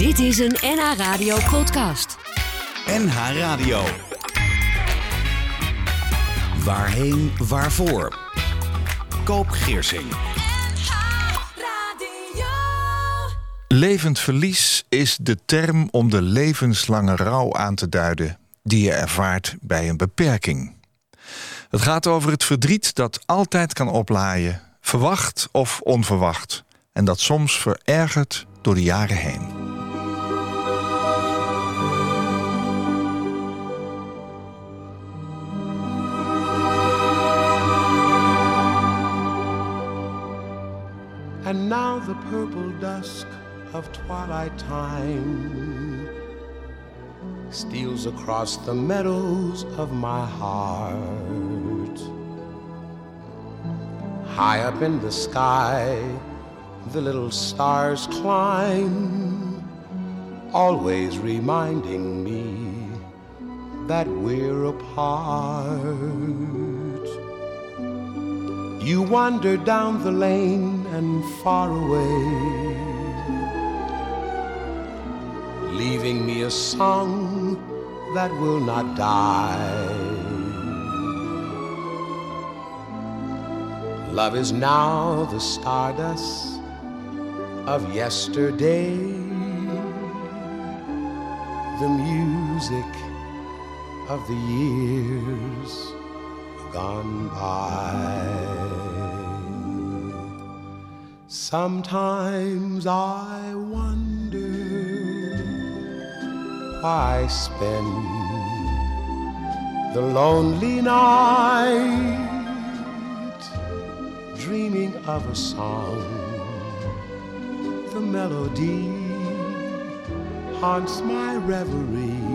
Dit is een NH Radio podcast. NH Radio. Waarheen, waarvoor? Koop Geersing. Levend verlies is de term om de levenslange rouw aan te duiden die je ervaart bij een beperking. Het gaat over het verdriet dat altijd kan oplaaien, verwacht of onverwacht, en dat soms verergert door de jaren heen. And now the purple dusk of twilight time steals across the meadows of my heart. High up in the sky, the little stars climb, always reminding me that we're apart. You wander down the lane and far away leaving me a song that will not die. Love is now the stardust of yesterday, the music of the years gone by. Sometimes I wonder why I spend the lonely night dreaming of a song. The melody haunts my reverie,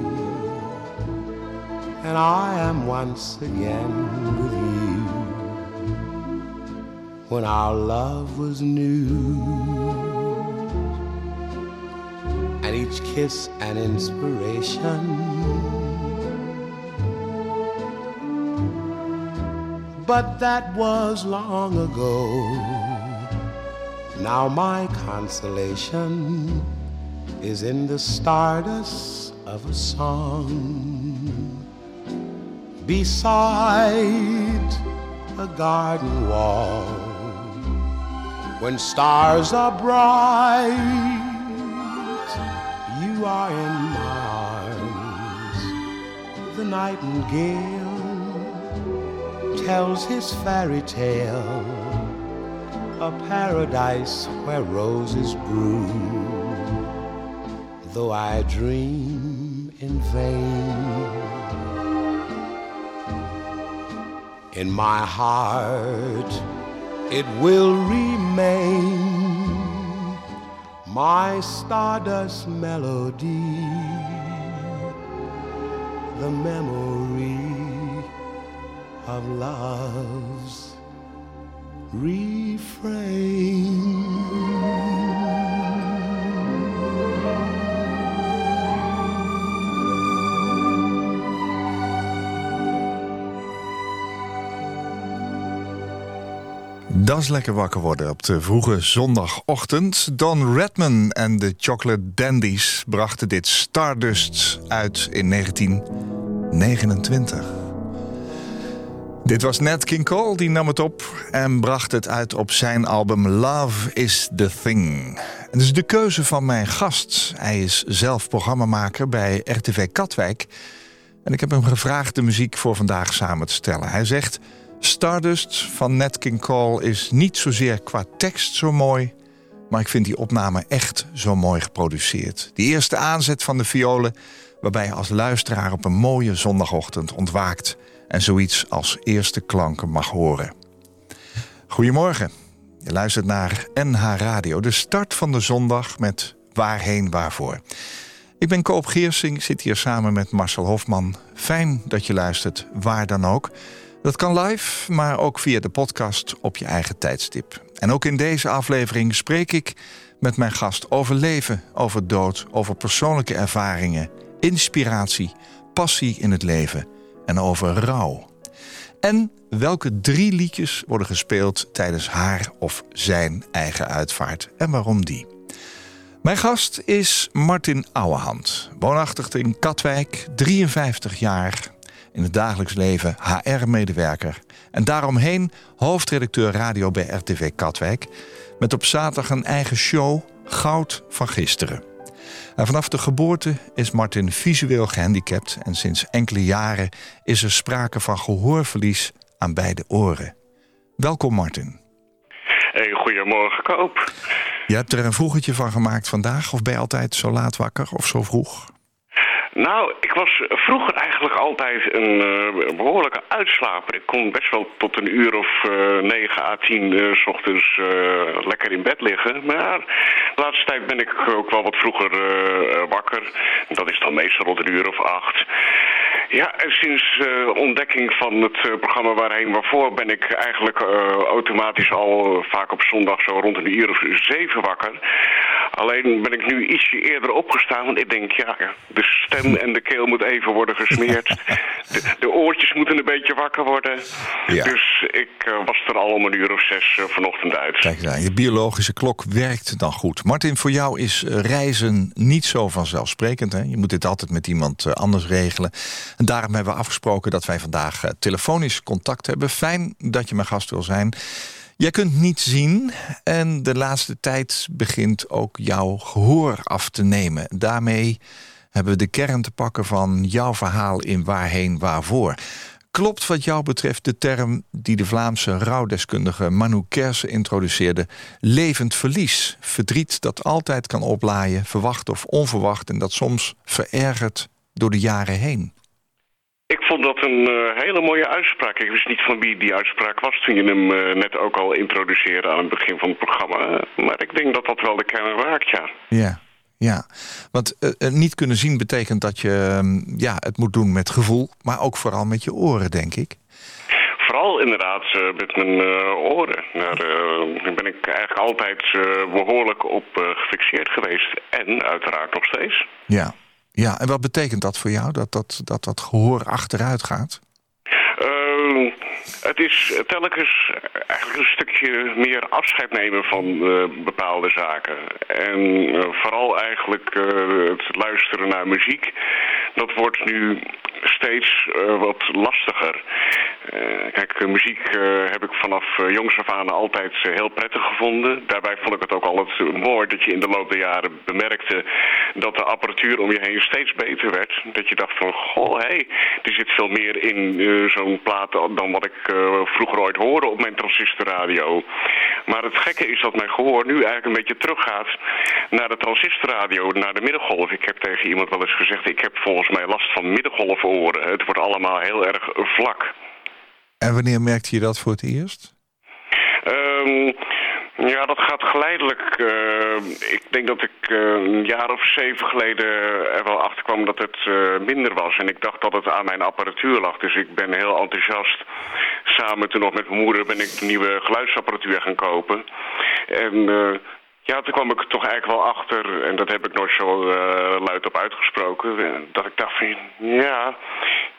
and I am once again with you when our love was new and each kiss an inspiration. But that was long ago. Now my consolation is in the stardust of a song beside a garden wall when stars are bright you are in my arms. The nightingale tells his fairy tale, a paradise where roses bloom. Though I dream in vain, in my heart it will remain my stardust melody, the memory of love's refrain. Dat is lekker wakker worden op de vroege zondagochtend. Don Redman en de Chocolate Dandies brachten dit Stardust uit in 1929. Dit was Nat King Cole, die nam het op en bracht het uit op zijn album Love is the Thing. Het is de keuze van mijn gast. Hij is zelf programmamaker bij RTV Katwijk. En ik heb hem gevraagd de muziek voor vandaag samen te stellen. Hij zegt... Stardust van Nat King Cole is niet zozeer qua tekst zo mooi... maar ik vind die opname echt zo mooi geproduceerd. Die eerste aanzet van de violen... waarbij je als luisteraar op een mooie zondagochtend ontwaakt... en zoiets als eerste klanken mag horen. Goedemorgen. Je luistert naar NH Radio, de start van de zondag met Waarheen Waarvoor. Ik ben Koop Geersing, zit hier samen met Marcel Hofman. Fijn dat je luistert, waar dan ook... Dat kan live, maar ook via de podcast op je eigen tijdstip. En ook in deze aflevering spreek ik met mijn gast over leven, over dood, over persoonlijke ervaringen, inspiratie, passie in het leven en over rouw. En welke drie liedjes worden gespeeld tijdens haar of zijn eigen uitvaart en waarom die? Mijn gast is Martin Ouwehand, woonachtig in Katwijk, 53 jaar. In het dagelijks leven HR-medewerker. En daaromheen hoofdredacteur radio bij RTV Katwijk. Met op zaterdag een eigen show, Goud van Gisteren. En vanaf de geboorte is Martin visueel gehandicapt. En sinds enkele jaren is er sprake van gehoorverlies aan beide oren. Welkom Martin. Hey, goedemorgen Koop. Je hebt er een vroegetje van gemaakt vandaag, of ben je altijd zo laat wakker of zo vroeg? Nou, ik was vroeger eigenlijk altijd een uh, behoorlijke uitslaper. Ik kon best wel tot een uur of uh, 9 à 10 uh, s ochtends lekker in bed liggen. Maar de laatste tijd ben ik ook wel wat vroeger wakker. Dat is dan meestal rond een uur of acht. Ja, en sinds ontdekking van het programma Waarheen Waarvoor ben ik eigenlijk automatisch al vaak op zondag zo rond een uur of zeven wakker. Alleen ben ik nu ietsje eerder opgestaan, want ik denk, ja, de stem en de keel moet even worden gesmeerd. De, de oortjes moeten een beetje wakker worden. Ja. Dus ik was er al om een uur of zes vanochtend uit. Kijk, je biologische klok werkt dan goed. Martin, voor jou is reizen niet zo vanzelfsprekend. Hè? Je moet dit altijd met iemand anders regelen. En daarom hebben we afgesproken dat wij vandaag telefonisch contact hebben. Fijn dat je mijn gast wil zijn. Jij kunt niet zien en de laatste tijd begint ook jouw gehoor af te nemen. Daarmee hebben we de kern te pakken van jouw verhaal in Waarheen Waarvoor. Klopt wat jou betreft de term die de Vlaamse rouwdeskundige Manu Kersen introduceerde... levend verlies, verdriet dat altijd kan oplaaien, verwacht of onverwacht... en dat soms verergert door de jaren heen? Ik vond dat een uh, hele mooie uitspraak. Ik wist niet van wie die uitspraak was toen je hem uh, net ook al introduceerde aan het begin van het programma. Maar ik denk dat dat wel de kern raakt, ja. Ja, ja. Want uh, niet kunnen zien betekent dat je ja, het moet doen met gevoel, maar ook vooral met je oren, denk ik. Vooral inderdaad met mijn oren. Daar ben ik eigenlijk altijd behoorlijk op gefixeerd geweest. En uiteraard nog steeds. Ja. Ja, en wat betekent dat voor jou, dat dat, dat, dat gehoor achteruit gaat? Het is telkens eigenlijk een stukje meer afscheid nemen van uh, bepaalde zaken. En uh, vooral eigenlijk uh, het luisteren naar muziek. Dat wordt nu steeds wat lastiger. kijk, muziek heb ik vanaf jongs af aan altijd heel prettig gevonden. Daarbij vond ik het ook altijd mooi dat je in de loop der jaren bemerkte dat de apparatuur om je heen steeds beter werd. Dat je dacht van, goh, hé, hey, er zit veel meer in zo'n plaat dan wat ik vroeger ooit hoorde op mijn transistorradio. Maar het gekke is dat mijn gehoor nu eigenlijk een beetje teruggaat naar de transistorradio, naar de middengolf. Ik heb tegen iemand wel eens gezegd, ik heb volgens mij last van middengolforen. Het wordt allemaal heel erg vlak. En wanneer merkte je dat voor het eerst? Um, ja, dat gaat geleidelijk. Uh, ik denk dat ik uh, een jaar of zeven geleden er wel achter kwam dat het uh, minder was. En ik dacht dat het aan mijn apparatuur lag. Dus ik ben heel enthousiast. Samen toen nog met mijn moeder ben ik nieuwe geluidsapparatuur gaan kopen. En ja, toen kwam ik toch eigenlijk wel achter, en dat heb ik nooit zo luid op uitgesproken, dat ik dacht van, ja,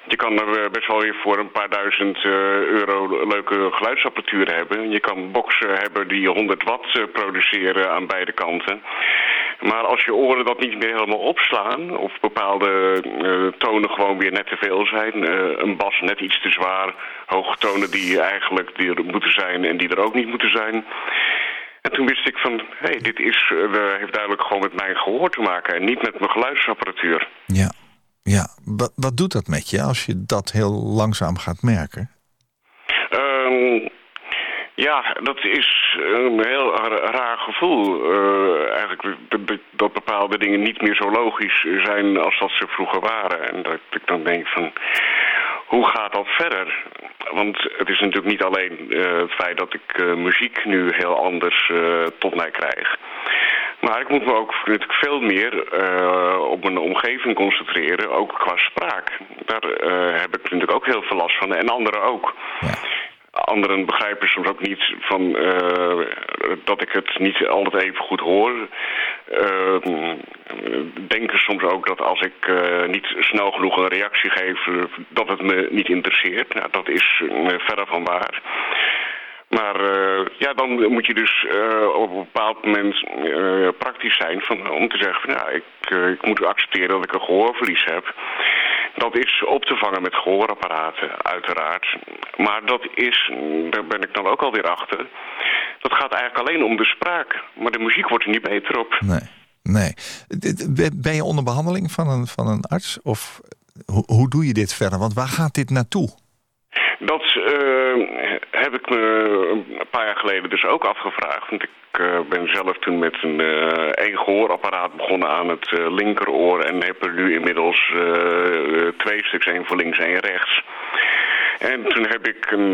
je kan er best wel weer voor een paar duizend uh, euro leuke geluidsapparatuur hebben. Je kan boxen hebben die 100 watt uh, produceren aan beide kanten. Maar als je oren dat niet meer helemaal opslaan... of bepaalde uh, tonen gewoon weer net te veel zijn... een bas net iets te zwaar, hoge tonen die eigenlijk die er moeten zijn... en die er ook niet moeten zijn... En toen wist ik van, hé, hey, dit is, heeft duidelijk gewoon met mijn gehoor te maken... en niet met mijn geluidsapparatuur. Ja. Ja, wat, wat doet dat met je als je dat heel langzaam gaat merken? Um, ja, dat is een heel raar gevoel. Uh, eigenlijk dat bepaalde dingen niet meer zo logisch zijn als dat ze vroeger waren. En dat ik dan denk van, hoe gaat dat verder? Want het is natuurlijk niet alleen uh, het feit dat ik uh, muziek nu heel anders tot mij krijg. Maar ik moet me ook natuurlijk veel meer op mijn omgeving concentreren, ook qua spraak. Daar heb ik natuurlijk ook heel veel last van en anderen ook. Ja. Anderen begrijpen soms ook niet van, uh, dat ik het niet altijd even goed hoor. denken soms ook dat als ik niet snel genoeg een reactie geef, dat het me niet interesseert. Nou, dat is verre van waar. Maar ja, dan moet je dus op een bepaald moment praktisch zijn van, om te zeggen van ja, ik, ik moet accepteren dat ik een gehoorverlies heb. Dat is op te vangen met gehoorapparaten, uiteraard. Maar dat is, daar ben ik dan ook alweer achter... dat gaat eigenlijk alleen om de spraak. Maar de muziek wordt er niet beter op. Nee, nee. Ben je onder behandeling van een, van een arts? Of hoe, hoe doe je dit verder? Want waar gaat dit naartoe? Dat uh, heb ik me een paar jaar geleden dus ook afgevraagd. Want ik uh, ben zelf toen met een uh, één gehoorapparaat begonnen aan het linkeroor... en heb er nu inmiddels twee stuks, één voor links en één rechts. En toen heb ik een,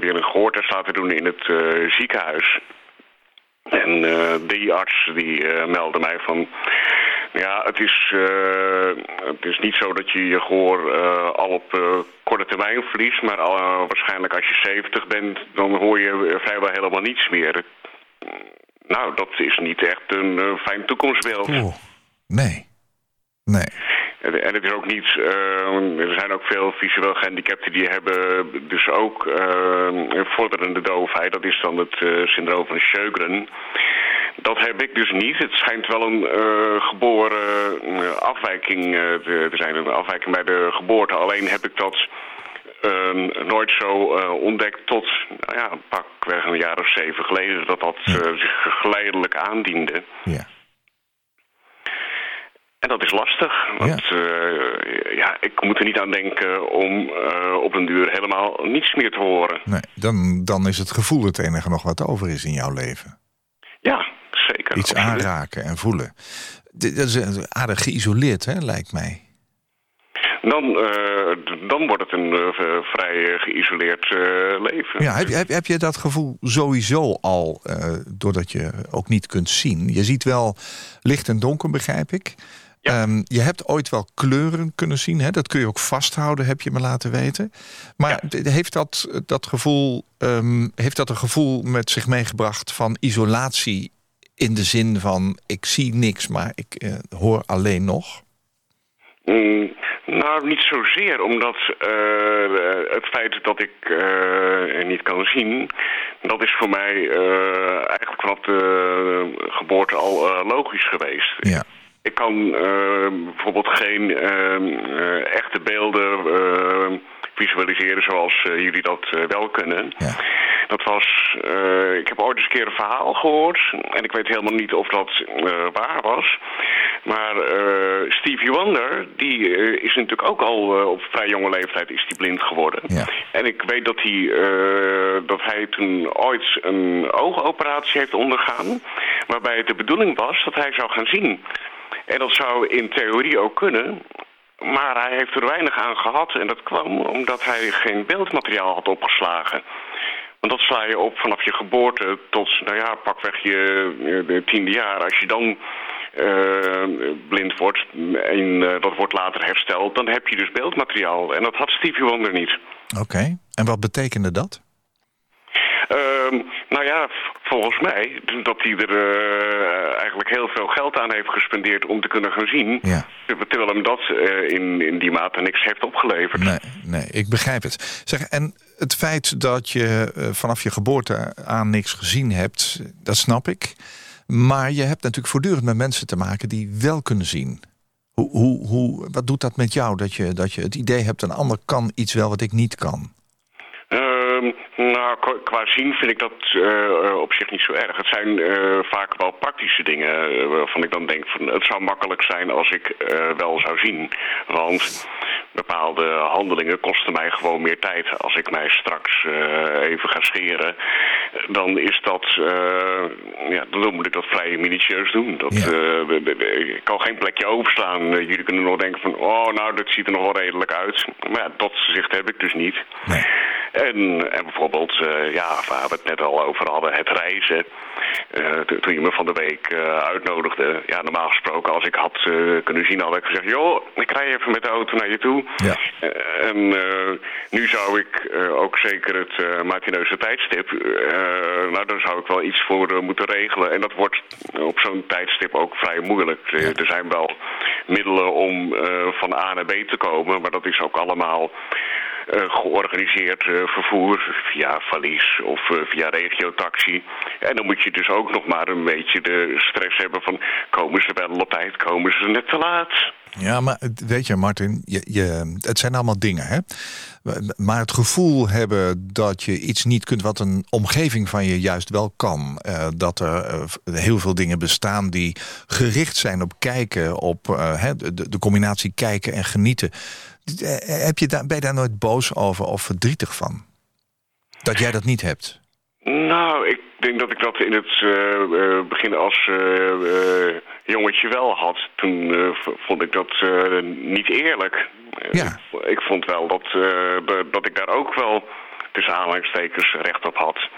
weer een gehoortest laten doen in het ziekenhuis. En die arts die meldde mij van... Ja, het is, uh, het is niet zo dat je je gehoor uh, al op uh, korte termijn verliest. Maar waarschijnlijk als je 70 bent, dan hoor je vrijwel helemaal niets meer. Nou, dat is niet echt een fijn toekomstbeeld. Nee. Nee. En, het is ook niet... er zijn ook veel visueel gehandicapten die hebben dus ook vorderende doofheid. Dat is dan het syndroom van Sjögren. Dat heb ik dus niet. Het schijnt wel een uh, geboren uh, afwijking te, te, zijn. Een afwijking bij de geboorte. Alleen heb ik dat ehm, nooit zo ontdekt tot, nou ja, pakweg een jaar of zeven geleden. Dat dat zich geleidelijk aandiende. Ja. En dat is lastig, want ja. ja. ik moet er niet aan denken om op een duur helemaal niets meer te horen. Nee, dan, dan is het gevoel het enige nog wat over is in jouw leven. Ja, zeker. Iets aanraken en voelen. Dat is aardig geïsoleerd, hè, lijkt mij. Dan, uh, dan wordt het een uh, vrij geïsoleerd uh, leven. Ja, heb, heb, heb je dat gevoel sowieso al, doordat je ook niet kunt zien? Je ziet wel licht en donker, begrijp ik. Ja. Um, je hebt ooit wel kleuren kunnen zien. Hè? Dat kun je ook vasthouden, heb je me laten weten. Maar ja. heeft, dat, dat gevoel, um, heeft dat een gevoel met zich meegebracht van isolatie in de zin van ik zie niks, maar ik uh, hoor alleen nog? Mm, nou, niet zozeer, omdat uh, het feit dat ik uh, niet kan zien... dat is voor mij eigenlijk vanaf de geboorte al logisch geweest. Ja. Ik kan bijvoorbeeld geen echte beelden visualiseren zoals jullie dat wel kunnen... Ja. Dat was, uh, ik heb ooit eens een keer een verhaal gehoord. En ik weet helemaal niet of dat uh, waar was. Maar uh, Stevie Wonder, die is natuurlijk ook al op vrij jonge leeftijd is die blind geworden. Ja. En ik weet dat hij, dat hij toen ooit een oogoperatie heeft ondergaan. Waarbij het de bedoeling was dat hij zou gaan zien. En dat zou in theorie ook kunnen. Maar hij heeft er weinig aan gehad. En dat kwam omdat hij geen beeldmateriaal had opgeslagen. Want dat sla je op vanaf je geboorte tot, nou ja, pakweg je, je tiende jaar. Als je dan uh, blind wordt en uh, dat wordt later hersteld, dan heb je dus beeldmateriaal. En dat had Stevie Wonder niet. Oké, okay. en wat betekende dat? Uh, nou ja, volgens mij dat hij er uh, eigenlijk heel veel geld aan heeft gespendeerd om te kunnen gaan zien. Ja. Terwijl hem dat uh, in, in die mate niks heeft opgeleverd. Nee, nee, ik begrijp het. Zeg, en het feit dat je uh, vanaf je geboorte aan niks gezien hebt, dat snap ik. Maar je hebt natuurlijk voortdurend met mensen te maken die wel kunnen zien. Hoe, hoe, hoe, wat doet dat met jou dat je, dat je het idee hebt... een ander kan iets wel wat ik niet kan? Nou, qua zien vind ik dat uh, op zich niet zo erg. Het zijn uh, vaak wel praktische dingen waarvan ik dan denk... Van, het zou makkelijk zijn als ik wel zou zien. Want bepaalde handelingen kosten mij gewoon meer tijd. Als ik mij straks even ga scheren, dan is dat... ja, dan moet ik dat vrij minutieus doen. Dat, ja. ik kan geen plekje overslaan. jullie kunnen nog denken van... oh, nou, dat ziet er nog wel redelijk uit. Maar ja, dat zicht heb ik dus niet. Nee. En, en bijvoorbeeld, uh, ja, waar we het net al over hadden, het reizen. Uh, toen je me van de week uh, uitnodigde, ja, normaal gesproken, als ik had kunnen zien, had ik gezegd, joh, ik rij even met de auto naar je toe. Ja. en nu zou ik ook zeker het matineuze tijdstip, nou, daar zou ik wel iets voor moeten regelen. En dat wordt op zo'n tijdstip ook vrij moeilijk. Ja. Er zijn wel middelen om van A naar B te komen, maar dat is ook allemaal georganiseerd vervoer via valies of via regiotaxi. En dan moet je dus ook nog maar een beetje de stress hebben van komen ze wel op tijd, komen ze net te laat. Ja, maar weet je, Martin, je, je, het zijn allemaal dingen, hè? Maar het gevoel hebben dat je iets niet kunt wat een omgeving van je juist wel kan. Dat er heel veel dingen bestaan die gericht zijn op kijken, op uh, de, de, combinatie kijken en genieten. Heb je daar, ben je daar nooit boos over of verdrietig van? Dat jij dat niet hebt? Nou, ik denk dat ik dat in het begin als jongetje wel had. Toen vond ik dat niet eerlijk. Ja. Ik vond wel dat, uh, dat ik daar ook wel tussen aanhalingstekens recht op had.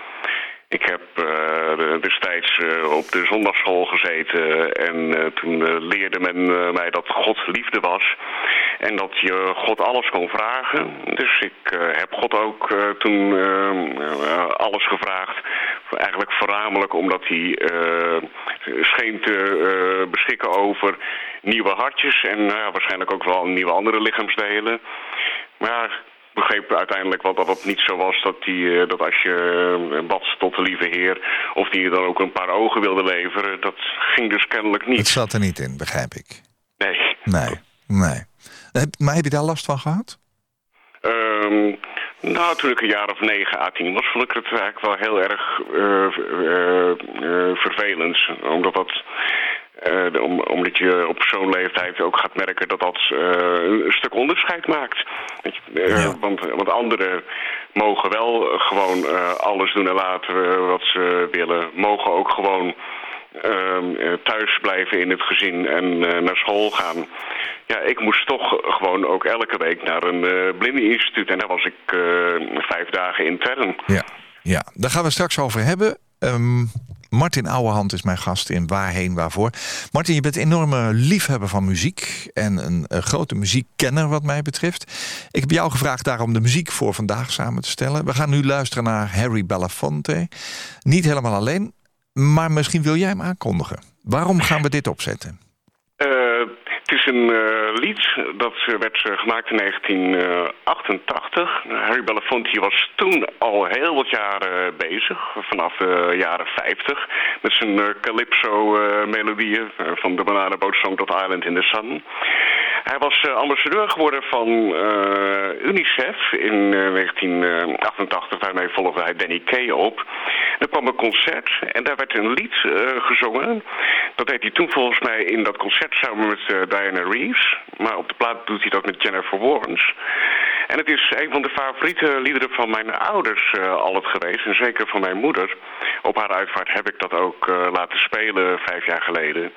Ik heb uh, destijds uh, op de zondagschool gezeten en uh, toen leerde men mij dat God liefde was. En dat je God alles kon vragen. Dus ik heb God ook toen alles gevraagd. Eigenlijk voornamelijk omdat hij scheen te beschikken over nieuwe hartjes en waarschijnlijk ook wel nieuwe andere lichaamsdelen. Maar begreep uiteindelijk wel dat het niet zo was dat, die, eh, dat als je uh, bad tot de lieve heer... of die je dan ook een paar ogen wilde leveren, dat ging dus kennelijk niet. Het zat er niet in, begrijp ik. Nee. Nee, nee. Maar heb je daar last van gehad? Um, nou, toen ik een jaar of 9 à 10 was, vond ik het eigenlijk wel heel erg uh, vervelend. Omdat dat uh, om, omdat je op zo'n leeftijd ook gaat merken dat dat uh, een stuk onderscheid maakt. Uh, ja. want, want anderen mogen wel gewoon alles doen en laten wat ze willen. Mogen ook gewoon ehm, thuis blijven in het gezin en naar school gaan. Ja, ik moest toch gewoon ook elke week naar een blindeninstituut. En daar was ik vijf dagen intern. Ja, ja, daar gaan we straks over hebben. Um, Martin Ouwehand is mijn gast in Waarheen Waarvoor. Martin, je bent een enorme liefhebber van muziek en een, grote muziekkenner wat mij betreft. Ik heb jou gevraagd daarom de muziek voor vandaag samen te stellen. We gaan nu luisteren naar Harry Belafonte. Niet helemaal alleen, maar misschien wil jij hem aankondigen. Waarom gaan we dit opzetten? Het is een uh, lied dat werd uh, gemaakt in 1988. Harry Belafonte was toen al heel wat jaren bezig, vanaf de jaren 50, met zijn calypso-melodieën van de Banana Song tot Island in the Sun. Hij was ambassadeur geworden van UNICEF in 1988. Daarmee volgde hij Danny Kaye op. Er kwam een concert en daar werd een lied gezongen. Dat deed hij toen volgens mij in dat concert samen met Diana Reeves. Maar op de plaat doet hij dat met Jennifer Warnes. En het is een van de favoriete liederen van mijn ouders uh, altijd geweest. En zeker van mijn moeder. Op haar uitvaart heb ik dat ook laten spelen vijf jaar geleden.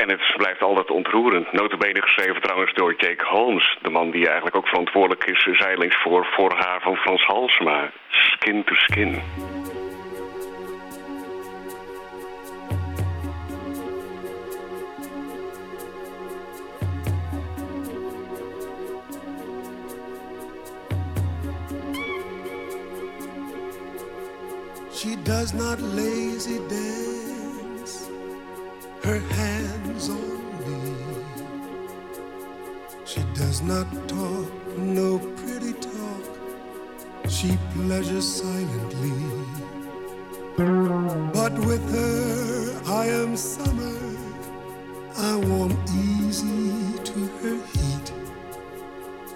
En het blijft altijd ontroerend. Notabene geschreven trouwens door Jake Holmes. De man die eigenlijk ook verantwoordelijk is zeilings voor, voor haar van Frans Halsema. Skin to skin. She does not lazy dance her does not talk no pretty talk. She pleasures silently. But with her I am summer. I warm easy to her heat.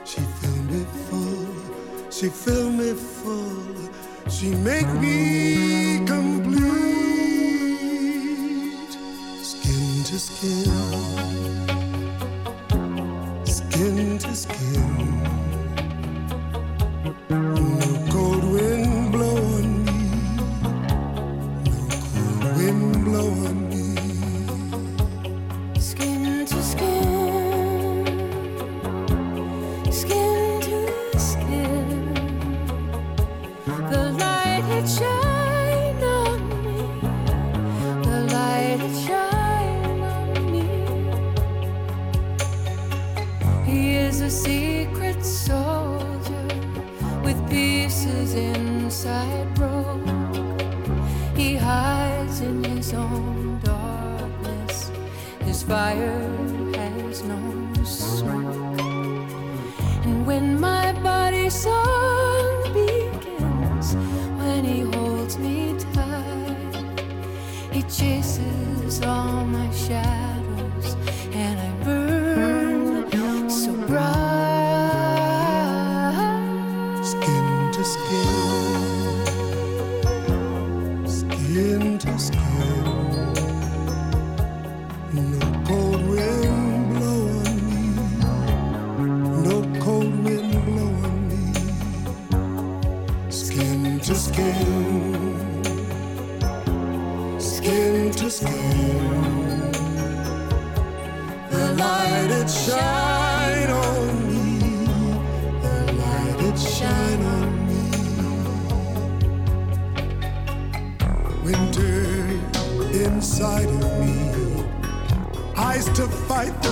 She fill me full. She fill me full she make me complete, skin to skin own darkness. His fire has no smoke. And when my body song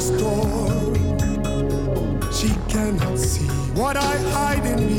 storm. She cannot see what I hide in me.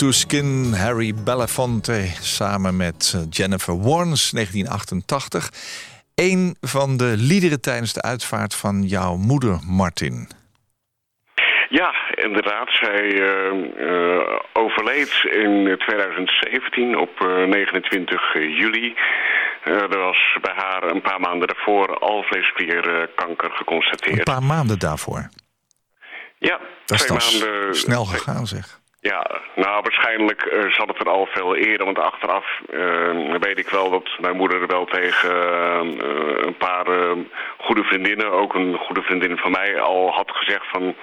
To Skin, Harry Belafonte samen met eh, Jennifer Warnes, 1988. Een van de liederen tijdens de uitvaart van jouw moeder, Martin. Ja, inderdaad. Zij eh, eh, overleed in 2017 op eh, 29 juli. Er was bij haar een paar maanden daarvoor alvleesklierkanker Een geconstateerd. paar maanden daarvoor. Ja, Dat is twee maanden. snel gegaan, zeg. Ja, nou waarschijnlijk eh, zat het er al veel eerder. Want achteraf eh, weet ik wel dat mijn moeder wel tegen eh, een paar goede vriendinnen, ook een goede vriendin van mij, al had gezegd van...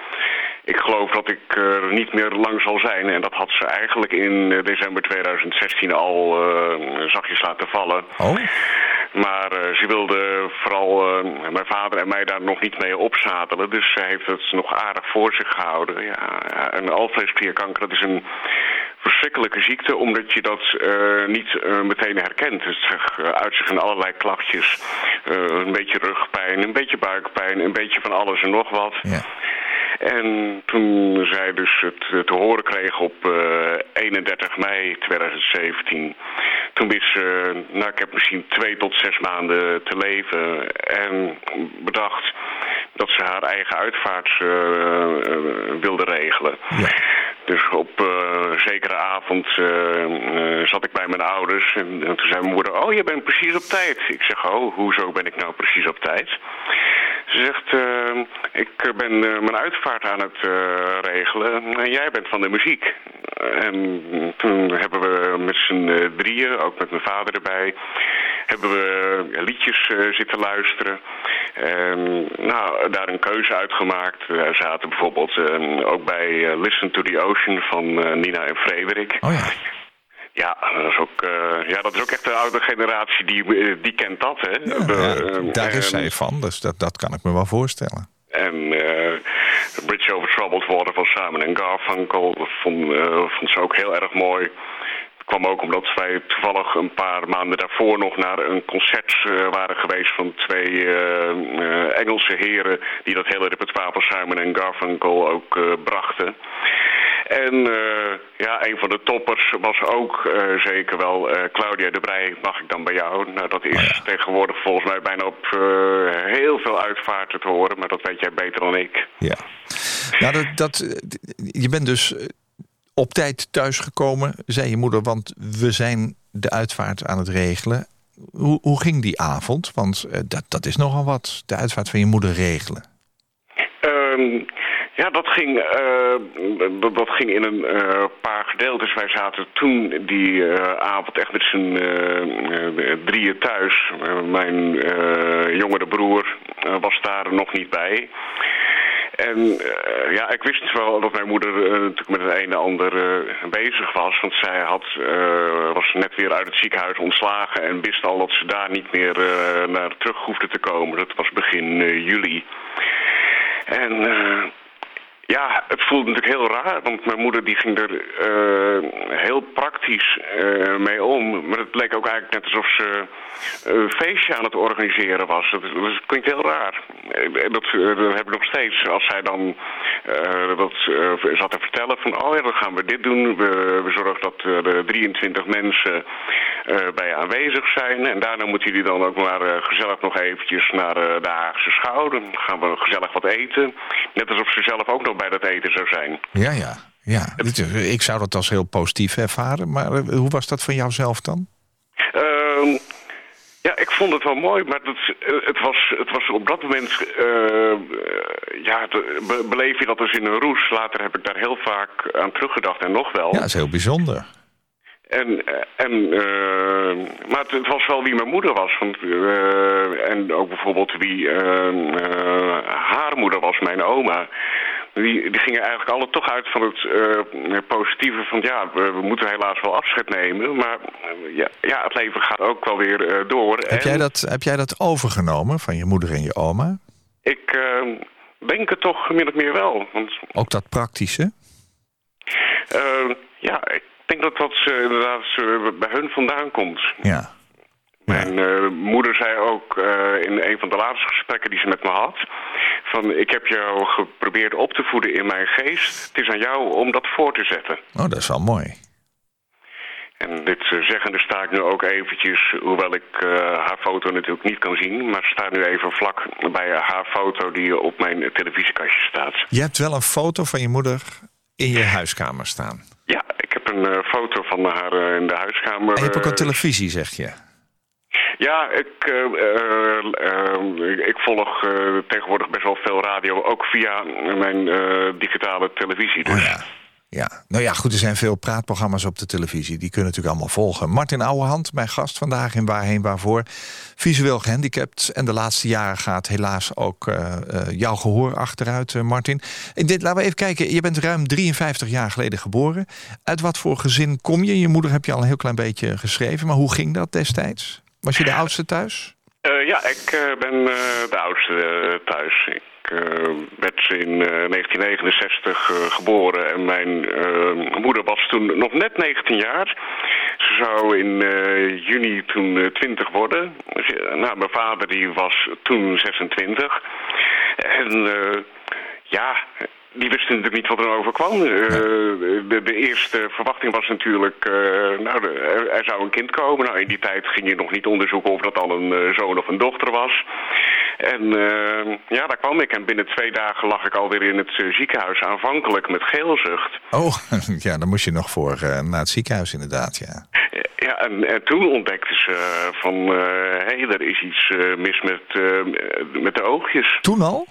Ik geloof dat ik er niet meer lang zal zijn. En dat had ze eigenlijk in eh, december 2016 al eh, zachtjes laten vallen. Oh, Maar eh, ze wilde vooral mijn vader en mij daar nog niet mee opzadelen. Dus ze heeft het nog aardig voor zich gehouden. Ja, een alvleesklierkanker, dat is een verschrikkelijke ziekte... omdat je dat niet meteen herkent. Het zich, uit zich in allerlei klachtjes. Een beetje rugpijn, een beetje buikpijn, een beetje van alles en nog wat. ja. En toen zij dus het te horen kreeg op eh, 31 mei 2017... toen wist ze, nou ik heb misschien twee tot zes maanden te leven... en bedacht dat ze haar eigen uitvaart eh, eh, wilde regelen. Ja. Dus op eh, zekere avond eh, eh, zat ik bij mijn ouders en, en toen zei mijn moeder... oh, je bent precies op tijd. Ik zeg, oh, hoezo ben ik nou precies op tijd? Ze zegt, eh, ik ben eh, mijn uitvaart aan het eh, regelen en jij bent van de muziek. En toen hebben we met z'n drieën, ook met mijn vader erbij, hebben we liedjes zitten luisteren. En nou, daar een keuze uitgemaakt. We zaten bijvoorbeeld ook bij Listen to the Ocean van Nina en Frederik. Oh ja. Ja, dat is ook, eh, ja, dat is ook echt de oude generatie, die, eh, die kent dat, hè. Ja, De, ja, eh, daar is en- zij van, dus dat, dat kan ik me wel voorstellen. en eh, Bridge Over Troubled Water van Simon Garfunkel, dat vond, vond ze ook heel erg mooi. Het kwam ook omdat wij toevallig een paar maanden daarvoor nog naar een concert waren geweest van twee Engelse heren die dat hele repertoire van Simon en Garfunkel ook brachten. En eh, ja, een van de toppers was ook eh, zeker wel eh, Claudia de Brij, mag ik dan bij jou? Nou, dat is tegenwoordig volgens mij bijna op heel veel uitvaarten te horen, maar dat weet jij beter dan ik. Ja. Nou, dat, dat, je bent dus op tijd thuisgekomen, zei je moeder, want we zijn de uitvaart aan het regelen. Hoe, hoe ging die avond? Want dat, dat is nogal wat, de uitvaart van je moeder regelen. Ehm, ja, dat ging, eh, dat, ging in een eh, paar gedeeltes. Wij zaten toen die eh, avond echt met z'n drieën thuis. Mijn jongere broer was daar nog niet bij. En ja, ik wist wel dat mijn moeder natuurlijk met het een en ander bezig was. Want zij had, was net weer uit het ziekenhuis ontslagen en wist al dat ze daar niet meer naar terug hoefde te komen. Dat was begin juli. En ja, het voelde natuurlijk heel raar, want mijn moeder die ging er eh, heel praktisch eh, mee om. Maar het bleek ook eigenlijk net alsof ze een feestje aan het organiseren was. Dat, dat klinkt heel raar. Eh, Dat, eh, dat heb ik nog steeds. Als zij dan eh, dat eh, zat te vertellen van... oh ja, dan gaan we dit doen. We, zorgen dat er 23 mensen eh, bij aanwezig zijn. En daarna moeten jullie dan ook maar eh, gezellig nog eventjes naar eh, de Haagse Schouw. Dan gaan we gezellig wat eten. Net alsof ze zelf ook nog bij dat eten zou zijn. Ja, ja. ja. Ik zou dat als heel positief ervaren, maar eh, hoe was dat van jou zelf dan? Ehm, ja, ik vond het wel mooi, maar het, eh, het, was, het was op dat moment... eh, ja, be- beleef je dat dus in een roes. Later heb ik daar heel vaak aan teruggedacht en nog wel. Ja, dat is heel bijzonder. En, en, maar het, het was wel wie mijn moeder was. Want, en ook bijvoorbeeld wie haar moeder was, mijn oma. Die, die gingen eigenlijk alle toch uit van het eh, positieve van ja, we, we moeten helaas wel afscheid nemen. Maar eh, ja, ja, het leven gaat ook wel weer eh, door. Heb En jij, dat, heb jij dat overgenomen van je moeder en je oma? Ik denk het toch min of meer wel. Want Ook dat praktische? ja, ik denk dat dat inderdaad bij hun vandaan komt. Ja. Mijn eh, moeder zei ook eh, in een van de laatste gesprekken die ze met me had... van ik heb jou geprobeerd op te voeden in mijn geest. Het is aan jou om dat voor te zetten. Oh, dat is wel mooi. En dit eh, zeggende sta ik nu ook eventjes... hoewel ik haar foto natuurlijk niet kan zien... maar sta nu even vlak bij haar foto die op mijn televisiekastje staat. Je hebt wel een foto van je moeder in je huiskamer staan. Ja, ik heb een foto van haar in de huiskamer. En je hebt ook een televisie, zeg je. Ja, ik, eh, eh, eh, ik volg tegenwoordig best wel veel radio, ook via mijn digitale televisie. Dus. Oh ja. Ja, nou ja, goed, er zijn veel praatprogramma's op de televisie. Die kunnen natuurlijk allemaal volgen. Martin Ouwehand, mijn gast vandaag in Waarheen Waarvoor. Visueel gehandicapt. En de laatste jaren gaat helaas ook jouw gehoor achteruit, Martin. En dit, laten we even kijken. Je bent ruim 53 jaar geleden geboren. Uit wat voor gezin kom je? Je moeder heb je al een heel klein beetje geschreven. Maar hoe ging dat destijds? Was je de oudste thuis? Eh, ja, ik eh, ben eh, de oudste thuis. Ik werd in eh, 1969 eh, geboren en mijn moeder was toen nog net 19 jaar. Ze zou in juni toen eh, 20 worden. Nou, mijn vader die was toen 26. En ja, die wisten natuurlijk niet wat er overkwam. Eh, de, de eerste verwachting was natuurlijk, eh, nou, er, er zou een kind komen. Nou, in die tijd ging je nog niet onderzoeken of dat al een eh, zoon of een dochter was. En ja, daar kwam ik. En binnen twee dagen lag ik alweer in het ziekenhuis, aanvankelijk met geelzucht. Oh, ja, daar moest je nog voor eh, naar het ziekenhuis inderdaad, ja. Ja, en, en toen ontdekten ze van, hé, hey, er is iets mis met, met de oogjes. Toen al?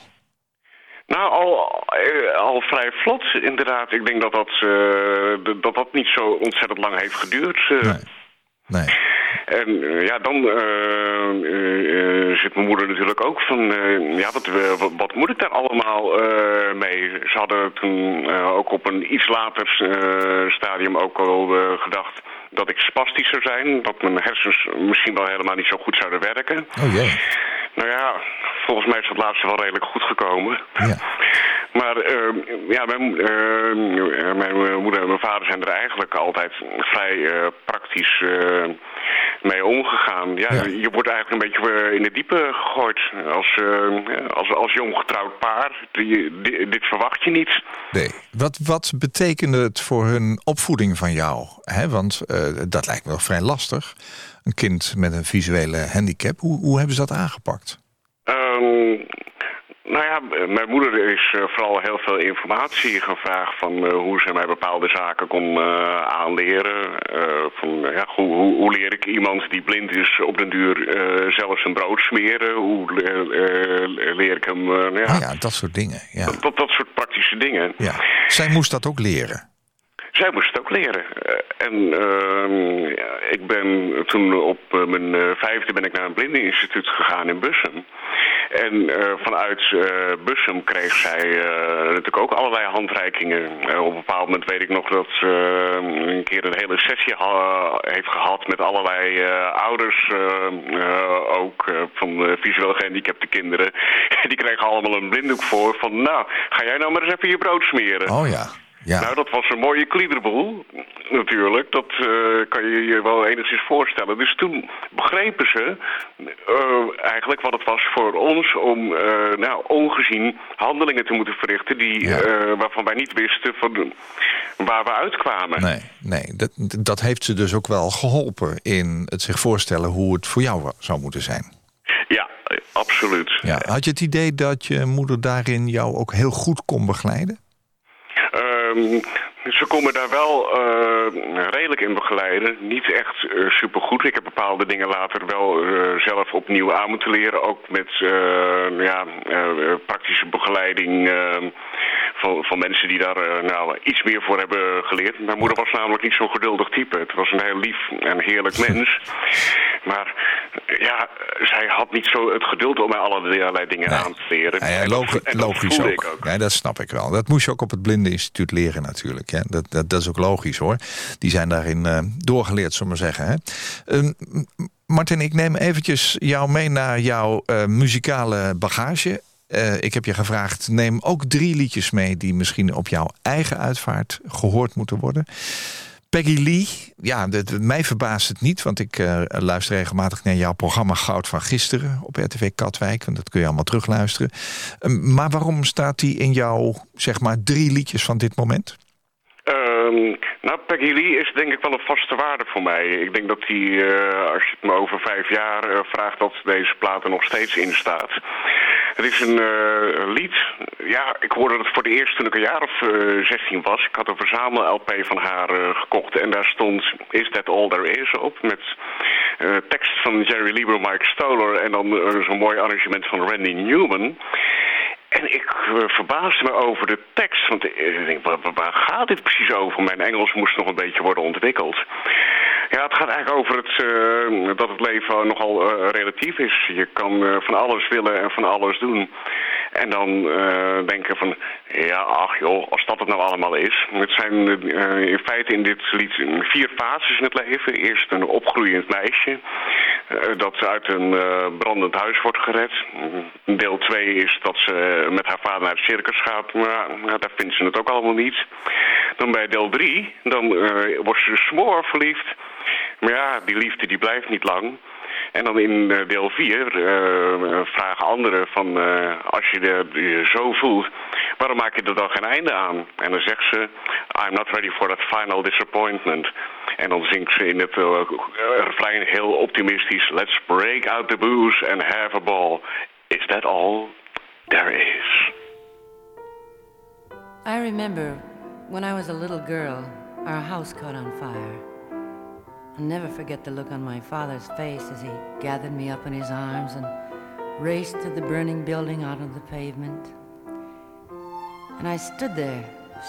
Nou, al, eh, al vrij vlot, inderdaad. Ik denk dat dat, eh, dat, dat niet zo ontzettend lang heeft geduurd. eh. Nee. Nee. En ja, dan zit mijn moeder natuurlijk ook van... ja, wat, wat, moet ik daar allemaal mee? Ze hadden toen ook op een iets later stadium ook al gedacht... dat ik spastisch zou zijn. Dat mijn hersens misschien wel helemaal niet zo goed zouden werken. Oh jee. Nou ja, volgens mij is dat laatste wel redelijk goed gekomen. Ja. Maar eh, ja, mijn, eh, mijn moeder en mijn vader zijn er eigenlijk altijd vrij eh, praktisch eh, mee omgegaan. Ja, Ja. Je wordt eigenlijk een beetje eh, in de diepe gegooid als, eh, als, als jong getrouwd paar. Die, di- dit verwacht je niet. Nee. Wat, wat betekende het voor hun opvoeding van jou? Hè, want eh, dat lijkt me wel vrij lastig. Een kind met een visuele handicap. Hoe, hoe hebben ze dat aangepakt? Ehm, Nou ja, mijn moeder is eh, vooral heel veel informatie gevraagd van eh, hoe ze mij bepaalde zaken kon eh, aanleren. Van, ja, hoe, hoe, hoe leer ik iemand die blind is op den duur eh, zelfs een brood smeren? Hoe le- leer ik hem... nou ja, Ah ja, dat soort dingen. Ja. dat, dat soort praktische dingen. ja. Zij moest dat ook leren. Zij moest het ook leren. Eh, en ehm, ik ben toen op eh, mijn eh, vijfde ben ik naar een blindeninstituut gegaan in Bussum. En vanuit eh, Bussum kreeg zij natuurlijk ook allerlei handreikingen. Op een bepaald moment weet ik nog dat ze een keer een hele sessie heeft gehad met allerlei ouders, ook van visueel gehandicapte kinderen. Die kregen allemaal een blinddoek voor van nou, ga jij nou maar eens even je brood smeren. Oh ja. Ja. Nou, dat was een mooie kliederboel, natuurlijk. Dat eh, kan je je wel enigszins voorstellen. Dus toen begrepen ze eh, eigenlijk wat het was voor ons om eh, nou, ongezien handelingen te moeten verrichten die, Ja. waarvan wij niet wisten van waar we uitkwamen. Nee, nee dat, dat heeft ze dus ook wel geholpen in het zich voorstellen hoe het voor jou zou moeten zijn. Ja, absoluut. Ja. Had je het idee dat je moeder daarin jou ook heel goed kon begeleiden? ähm, ze kon me daar wel eh, redelijk in begeleiden. Niet echt eh, supergoed. Ik heb bepaalde dingen later wel eh, zelf opnieuw aan moeten leren. Ook met ja, praktische begeleiding van, van mensen die daar nou, iets meer voor hebben geleerd. Mijn moeder was namelijk niet zo'n geduldig type. Het was een heel lief en heerlijk mens. Maar ja, zij had niet zo het geduld om mij allerlei dingen Nee. aan te leren. Ja, ja, En dat- logi- en dat logisch ook. ook. Ja, dat snap ik wel. Dat moest je ook op het Blindeninstituut leren natuurlijk. Dat, dat, dat is ook logisch hoor. Die zijn daarin eh, doorgeleerd, zullen we maar zeggen. Hè. Ehm, Martin, ik neem eventjes jou mee naar jouw eh, muzikale bagage. Eh, ik heb je gevraagd, neem ook drie liedjes mee... die misschien op jouw eigen uitvaart gehoord moeten worden. Peggy Lee, ja, dat, mij verbaast het niet... want ik luister regelmatig naar jouw programma Goud van Gisteren... op RTV Katwijk, en dat kun je allemaal terugluisteren. Ehm, maar waarom staat die in jouw, zeg maar, drie liedjes van dit moment? Ehm, nou, Peggy Lee is denk ik wel een vaste waarde voor mij. Ik denk dat die, eh, als je het me over vijf jaar eh, vraagt, dat deze plaat nog steeds in staat. Het is een eh, lied, ja, ik hoorde het voor de eerst toen ik een jaar of eh, 16 was. Ik had een verzamel-LP van haar gekocht en daar stond Is That All There Is op. Met tekst van Jerry Lieber, Mike Stoller en dan zo'n mooi arrangement van Randy Newman. En ik eh, verbaasde me over de tekst, want eh, ik denk, waar, gaat dit precies over? Mijn Engels moest nog een beetje worden ontwikkeld. Ja, het gaat eigenlijk over het, eh, dat het leven nogal relatief is. Je kan van alles willen en van alles doen. En dan eh, denken van, ja, ach joh, als dat het nou allemaal is. Het zijn eh, in feite in dit lied vier fases in het leven. Eerst een opgroeiend meisje eh, dat uit een brandend huis wordt gered. Deel 2 is dat ze met haar vader naar het circus gaat. Maar daar vindt ze het ook allemaal niet. Dan bij deel 3, dan wordt ze smoor verliefd. Maar ja, die liefde die blijft niet lang. En dan in eh, deel 4 vragen anderen van eh, als je je zo voelt, waarom maak je er dan geen einde aan? En dan zegt ze, I'm not ready for that final disappointment. En dan zingt ze in het eh, refrein heel optimistisch, let's break out the booze and have a ball. Is that all there is? I remember when I was a little girl, our house caught on fire. I'll never forget the look on my father's face as he gathered me up in his arms and raced to the burning building out on the pavement. And I stood there,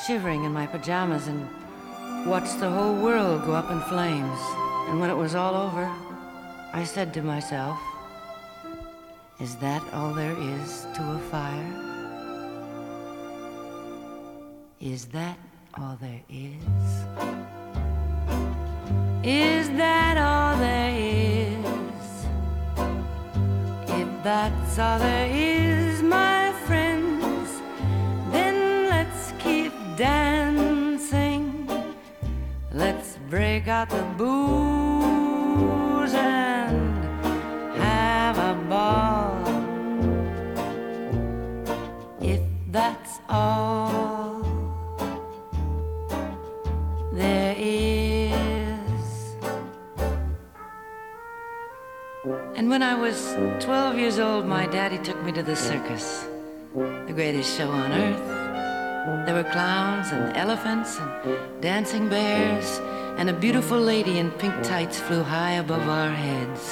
shivering in my pajamas, and watched the whole world go up in flames. And when it was all over, I said to myself, Is that all there is to a fire? Is that all there is? Is that all there is? If that's all there is, my friends, then let's keep dancing. Let's break out the booze when I was 12 years old, my daddy took me to the circus. the greatest show on earth. There were clowns and elephants and dancing bears, and a beautiful lady in pink tights flew high above our heads.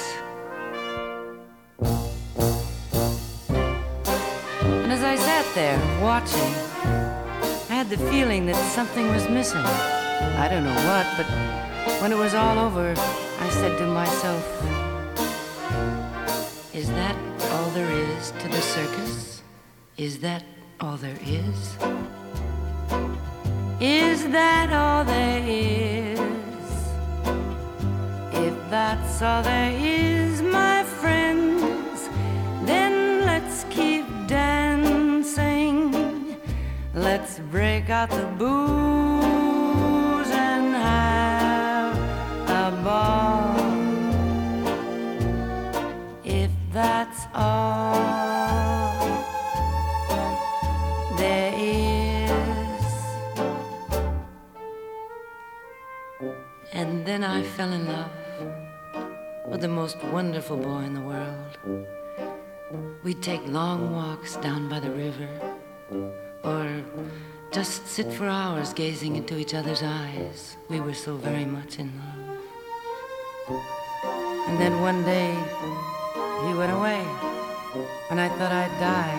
And as I sat there watching, I had the feeling that something was missing. I don't know what, but when it was all over, I said to myself, there is to the circus? Is that all there is? Is that all there is? If that's all there is, my friends, then let's keep dancing. Let's break out the booze that's all there is. And then I fell in love with the most wonderful boy in the world. We'd take long walks down by the river, or just sit for hours gazing into each other's eyes. We were so very much in love. And then one day, he went away, and I thought I'd die,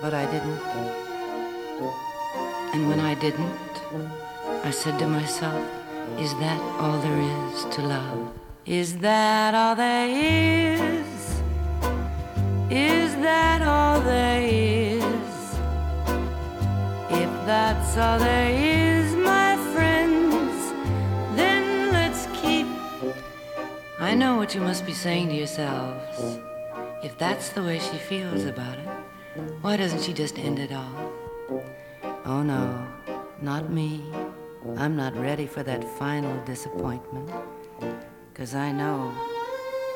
but I didn't. And when I didn't, I said to myself, Is that all there is to love? Is that all there is? Is that all there is? If that's all there is, know what you must be saying to yourselves. If that's the way she feels about it, why doesn't she just end it all? Oh no, not me. I'm not ready for that final disappointment. Cause I know,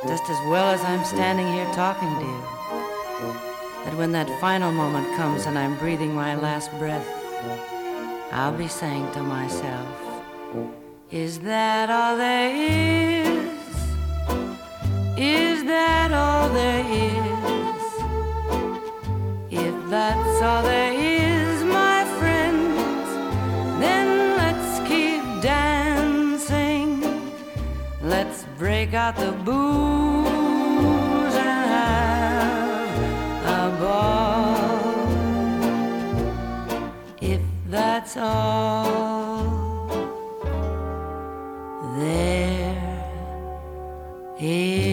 just as well as I'm standing here talking to you, that when that final moment comes and I'm breathing my last breath, I'll be saying to myself, Is that all there is? Is that all there is? If that's all there is, my friends, then let's keep dancing. Let's break out the booze and have a ball. If that's all there is.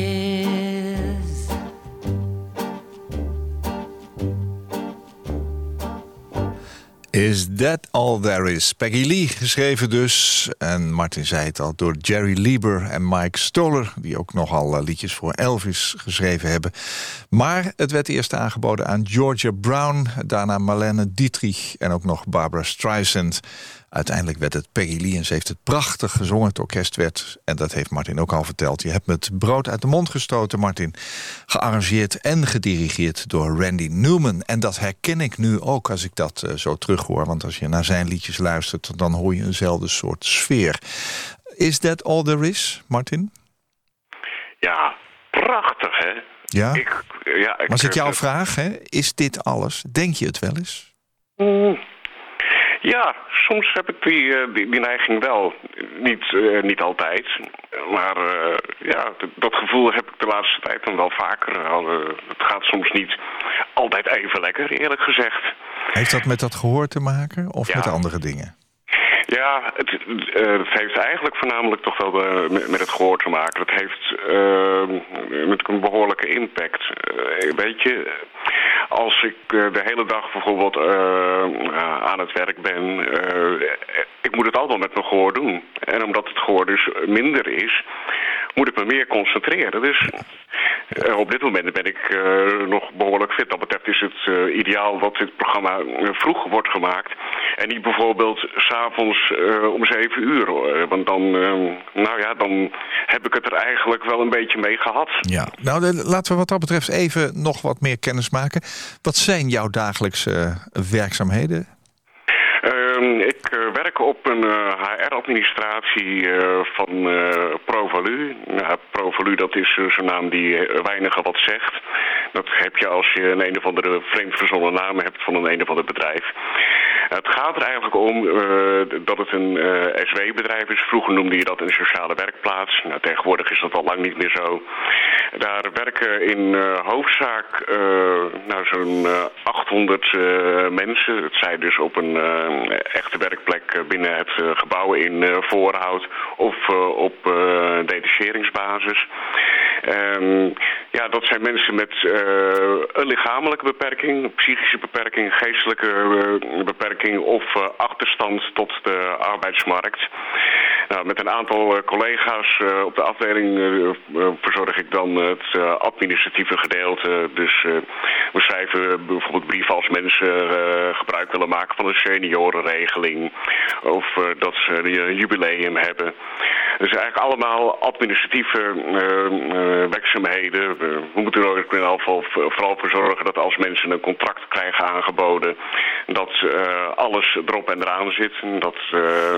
Is That All There Is? Peggy Lee, geschreven dus. En Martin zei het al, door Jerry Lieber en Mike Stoller... die ook nogal eh, liedjes voor Elvis geschreven hebben. Maar het werd eerst aangeboden aan Georgia Brown... daarna Marlene Dietrich en ook nog Barbara Streisand... Uiteindelijk werd het Peggy Lee en ze heeft het prachtig gezongen. Het orkest werd, en dat heeft Martin ook al verteld... je hebt me het brood uit de mond gestoten, Martin. Gearrangeerd en gedirigeerd door Randy Newman. En dat herken ik nu ook als ik dat uh, zo terughoor. Want als je naar zijn liedjes luistert... dan hoor je eenzelfde soort sfeer. Is that all there is, Martin? Ja, prachtig, hè? Ja? Ik, ja ik, maar is het jouw vraag, hè? Is dit alles? Denk je het wel eens? Mm. Ja, soms heb ik die, uh, die, die, neiging wel. Niet, uh, niet altijd. Maar uh, ja, dat gevoel heb ik de laatste tijd dan wel vaker. het gaat soms niet altijd even lekker, eerlijk gezegd. Heeft dat met dat gehoor te maken of ja. met andere dingen? Ja, het, uh, het, heeft eigenlijk voornamelijk toch wel met, het gehoor te maken. Het heeft uh, met een behoorlijke impact. Uh, weet je, als ik de hele dag bijvoorbeeld aan het werk ben... ik moet het altijd met mijn gehoor doen. En omdat het gehoor dus minder is, moet ik me meer concentreren. Dus op dit moment ben ik nog behoorlijk fit. Dat betreft is het ideaal dat dit programma vroeg wordt gemaakt. En niet bijvoorbeeld s'avonds om zeven uur. Want dan, nou ja, dan heb ik het er eigenlijk wel een beetje mee gehad. Ja, nou laten we wat dat betreft even nog wat meer kennis maken. Wat zijn jouw dagelijkse werkzaamheden? Ehm, ik eh, werk op een HR-administratie van eh, Provalu. Nou, Provalu, dat is eh, zo'n naam die eh, weinigen wat zegt. Dat heb je als je een een of andere vreemd verzonnen naam hebt van een een of ander bedrijf. Het gaat er eigenlijk om eh, dat het een eh, SW-bedrijf is. Vroeger noemde je dat een sociale werkplaats. Nou, tegenwoordig is dat al lang niet meer zo. Daar werken in eh, hoofdzaak nou, zo'n eh, 800 eh, mensen. Het zij dus op een echte werkplek binnen het gebouw in Voorhout of op detacheringsbasis. Ehm, ja, dat zijn mensen met een lichamelijke beperking, psychische beperking, geestelijke eh, beperking of eh, achterstand tot de arbeidsmarkt. Nou, met een aantal eh, collega's eh, op de afdeling verzorg ik dan het administratieve gedeelte. Dus we schrijven bijvoorbeeld brieven als mensen gebruik willen maken van een seniorenregeling. Of dat ze een jubileum hebben. Dus eigenlijk allemaal administratieve werkzaamheden. We, moeten er ook in ieder geval vooral voor zorgen dat als mensen een contract krijgen aangeboden, dat alles erop en eraan zit. En dat eh,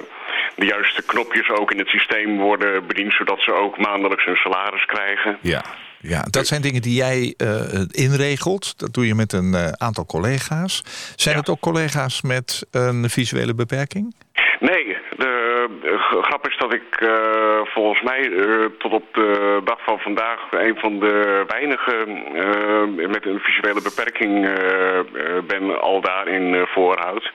de juiste knopjes ook in het systeem worden bediend, zodat ze ook maandelijks hun salaris krijgen. Ja. Ja, dat zijn dingen die jij eh, inregelt. Dat doe je met een eh, aantal collega's. Zijn Ja. het ook collega's met een visuele beperking? Nee, de, de g- grap is dat ik eh, volgens mij eh, tot op de dag van vandaag een van de weinigen eh, met een visuele beperking eh, eh, ben al daar in eh, Voorhout.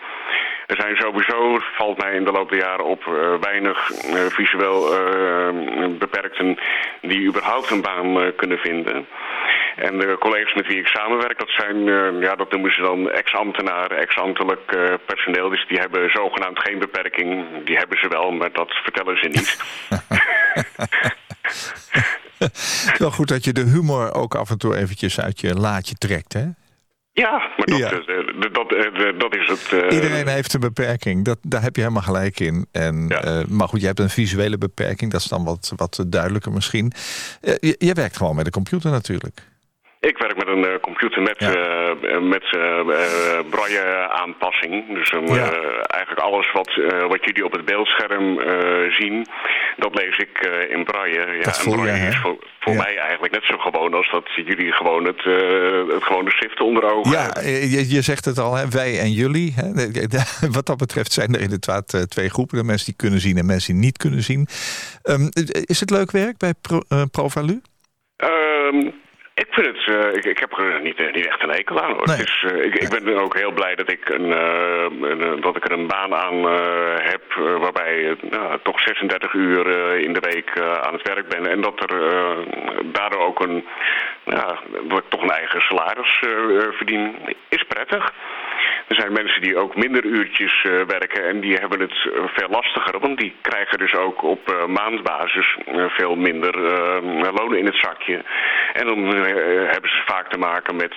Er zijn sowieso, valt mij in de loop der jaren op, eh, weinig eh, visueel eh, beperkten die überhaupt een baan eh, kunnen vinden. En de collega's met wie ik samenwerk, dat zijn, eh, ja, dat noemen ze dan ex-ambtenaren, ex-ambtelijk eh, personeel. Dus die hebben zogenaamd geen beperking. Die hebben ze wel, maar dat vertellen ze niet. Het is wel goed dat je de humor ook af en toe eventjes uit je laadje trekt, hè? ja, maar dat, Ja. eh, dat, is het. Iedereen heeft een beperking, dat, daar heb je helemaal gelijk in. En, Ja. maar goed, je hebt een visuele beperking, dat is dan wat, wat duidelijker misschien. Je, je werkt gewoon met de computer natuurlijk. Ik werk met een eh, computer met, Ja. eh, met eh eh, braille-aanpassing. Dus een, Ja. eh, eigenlijk alles wat, wat jullie op het beeldscherm zien, dat lees ik in braille. Ja, Dat en voel je, braille is voor, voor Ja. mij eigenlijk net zo gewoon als dat jullie gewoon het, het gewone schrift onder ogen Ja, hebben. je, je zegt het al, hè, wij en jullie. Hè. Wat dat betreft zijn er inderdaad twee groepen. De mensen die kunnen zien en mensen die niet kunnen zien. Ehm, is het leuk werk bij Pro, Provalu? Ehm, ik vind het, eh, ik, ik heb er niet, eh, niet echt een hekel aan hoor. Nee. Het is, eh, ik, ik ben ook heel blij dat ik, een, een, dat ik er een baan aan heb waarbij nou, toch 36 uur in de week aan het werk ben. En dat er daardoor ook een, ja, dat ik toch een eigen salaris verdien, is prettig. Er zijn mensen die ook minder uurtjes eh, werken en die hebben het eh, veel lastiger. Want die krijgen dus ook op eh, maandbasis veel minder lonen in het zakje. En dan hebben ze vaak te maken met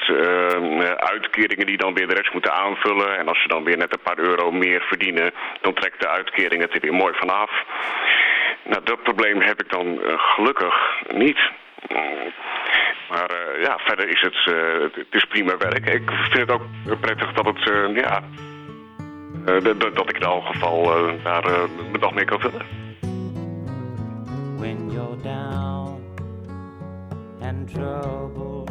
uitkeringen die dan weer de rest moeten aanvullen. En als ze dan weer net een paar euro meer verdienen, dan trekt de uitkering het er weer mooi vanaf. Nou, dat probleem heb ik dan gelukkig niet. Maar eh, ja, verder is het, eh, het, is prima werk. Ik vind het ook prettig dat het, eh, ja, dat- ik in elk geval daar mijn dag mee kan vullen. when you're down and troubled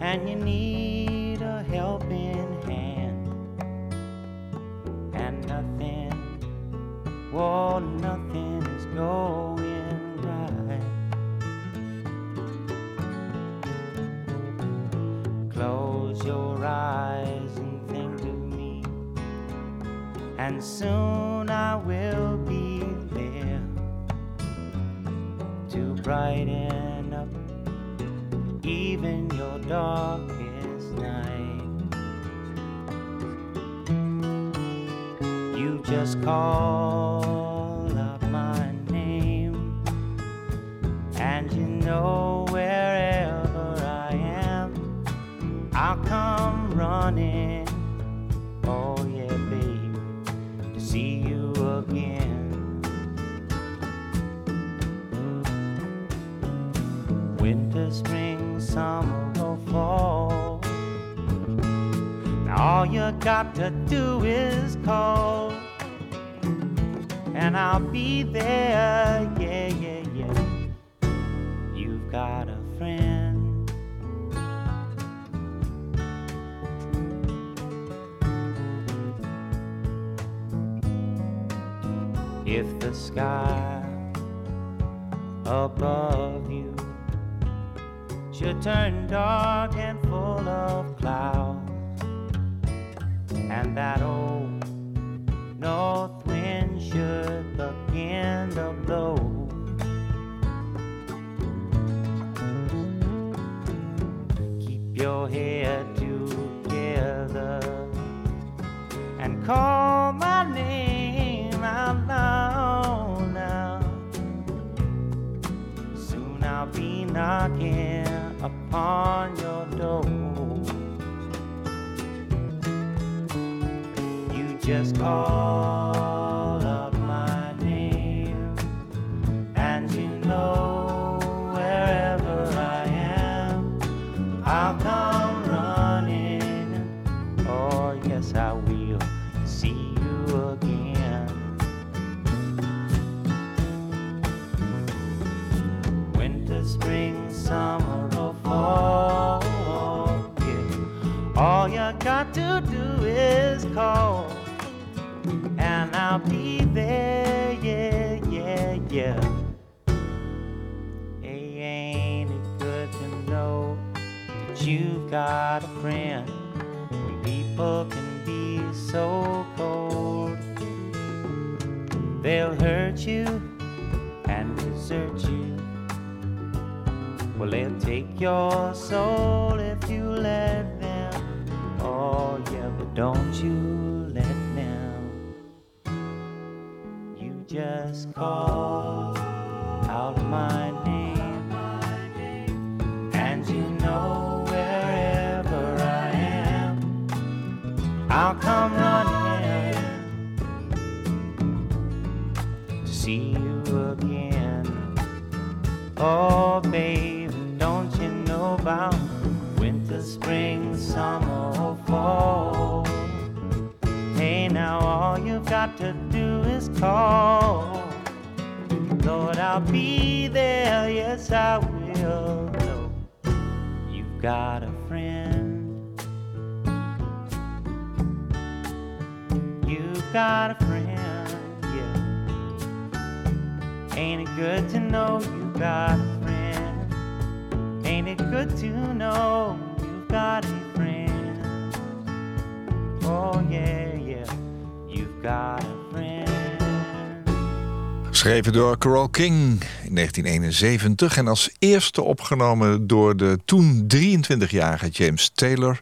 and you need a helping hand and nothing, well, nothing is going Close your eyes and think of me, and soon I will be there to brighten up even your darkest night. You just call up my name, and you know come running. Oh, yeah, babe, to see you again. winter, spring, summer, or fall. Now All you got to do is call, and I'll be there. Yeah, yeah, yeah. You've got If the sky above you should turn dark and full of clouds, and that old north wind should begin to blow. Keep your head together and call knocking upon your door. You just call I'll be there. Yeah, yeah, yeah. Hey, ain't it good to know that you've got a friend when people can be so cold? They'll hurt you and desert you. Well, they'll take your soul if you let them. Oh, yeah, but don't you just call out my name, and you know wherever I am, I'll come running to see you again. Oh, baby, don't you know about winter, spring, summer, fall? Hey, now all you've got to do is call. Lord, I'll be there, yes, I will. Know You've got a friend. You've got a friend, yeah. Ain't it good to know you've got a friend? Ain't it good to know you've got a friend? Oh, yeah, yeah, you've got a. Geschreven door Carole King in 1971 en als eerste opgenomen door de toen 23-jarige James Taylor.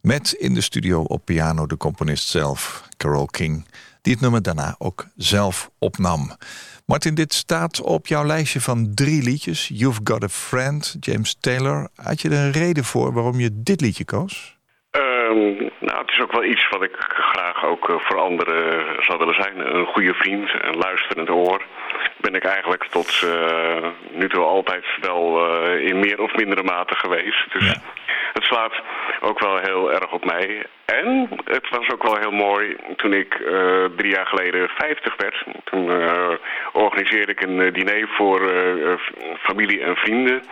Met in de studio op piano de componist zelf, Carole King, die het nummer daarna ook zelf opnam. Martin, dit staat op jouw lijstje van drie liedjes. You've Got a Friend, James Taylor. Had je er een reden voor waarom je dit liedje koos? Ehm, nou, het is ook wel iets wat ik graag ook eh, voor anderen zou willen zijn. Een goede vriend, een luisterend oor. Ben ik eigenlijk tot eh, nu toe altijd wel eh, in meer of mindere mate geweest. Dus het slaat ook wel heel erg op mij. En het was ook wel heel mooi toen ik drie jaar geleden 50 werd. Toen organiseerde ik een diner voor familie en vrienden.